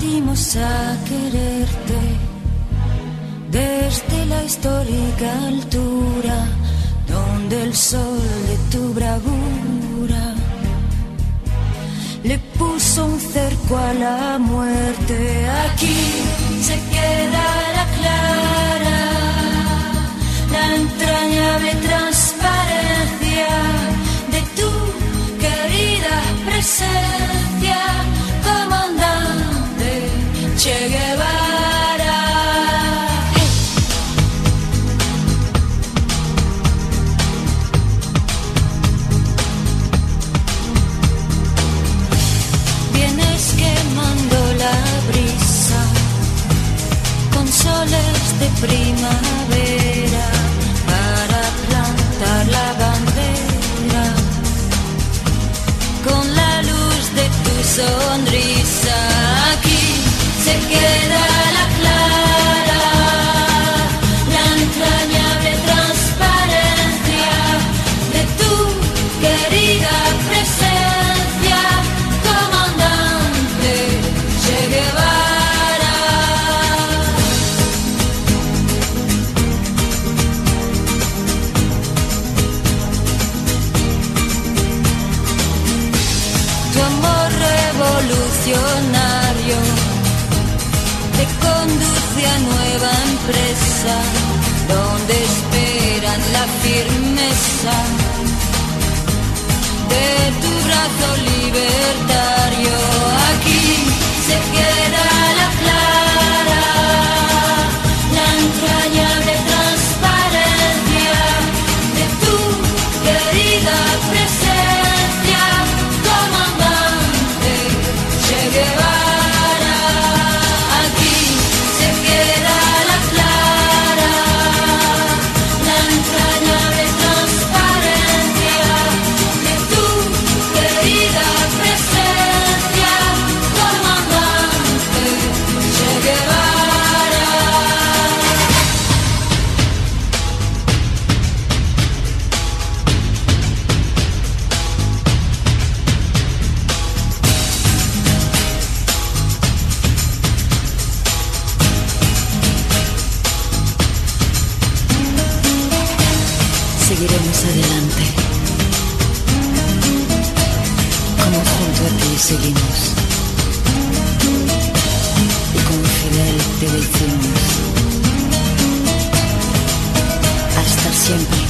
a quererte desde la histórica altura donde el sol de tu bravura le puso un cerco a la muerte. Aquí se queda Che Guevara. Vienes quemando la brisa con soles de primavera para plantar la bandera con la luz de tu sonrisa. Nueva empresa donde esperan la firmeza de tu brazo libertario. Aquí se queda la clara, la adelante. Como junto a ti seguimos. Y con Fidel te decimos. Hasta siempre.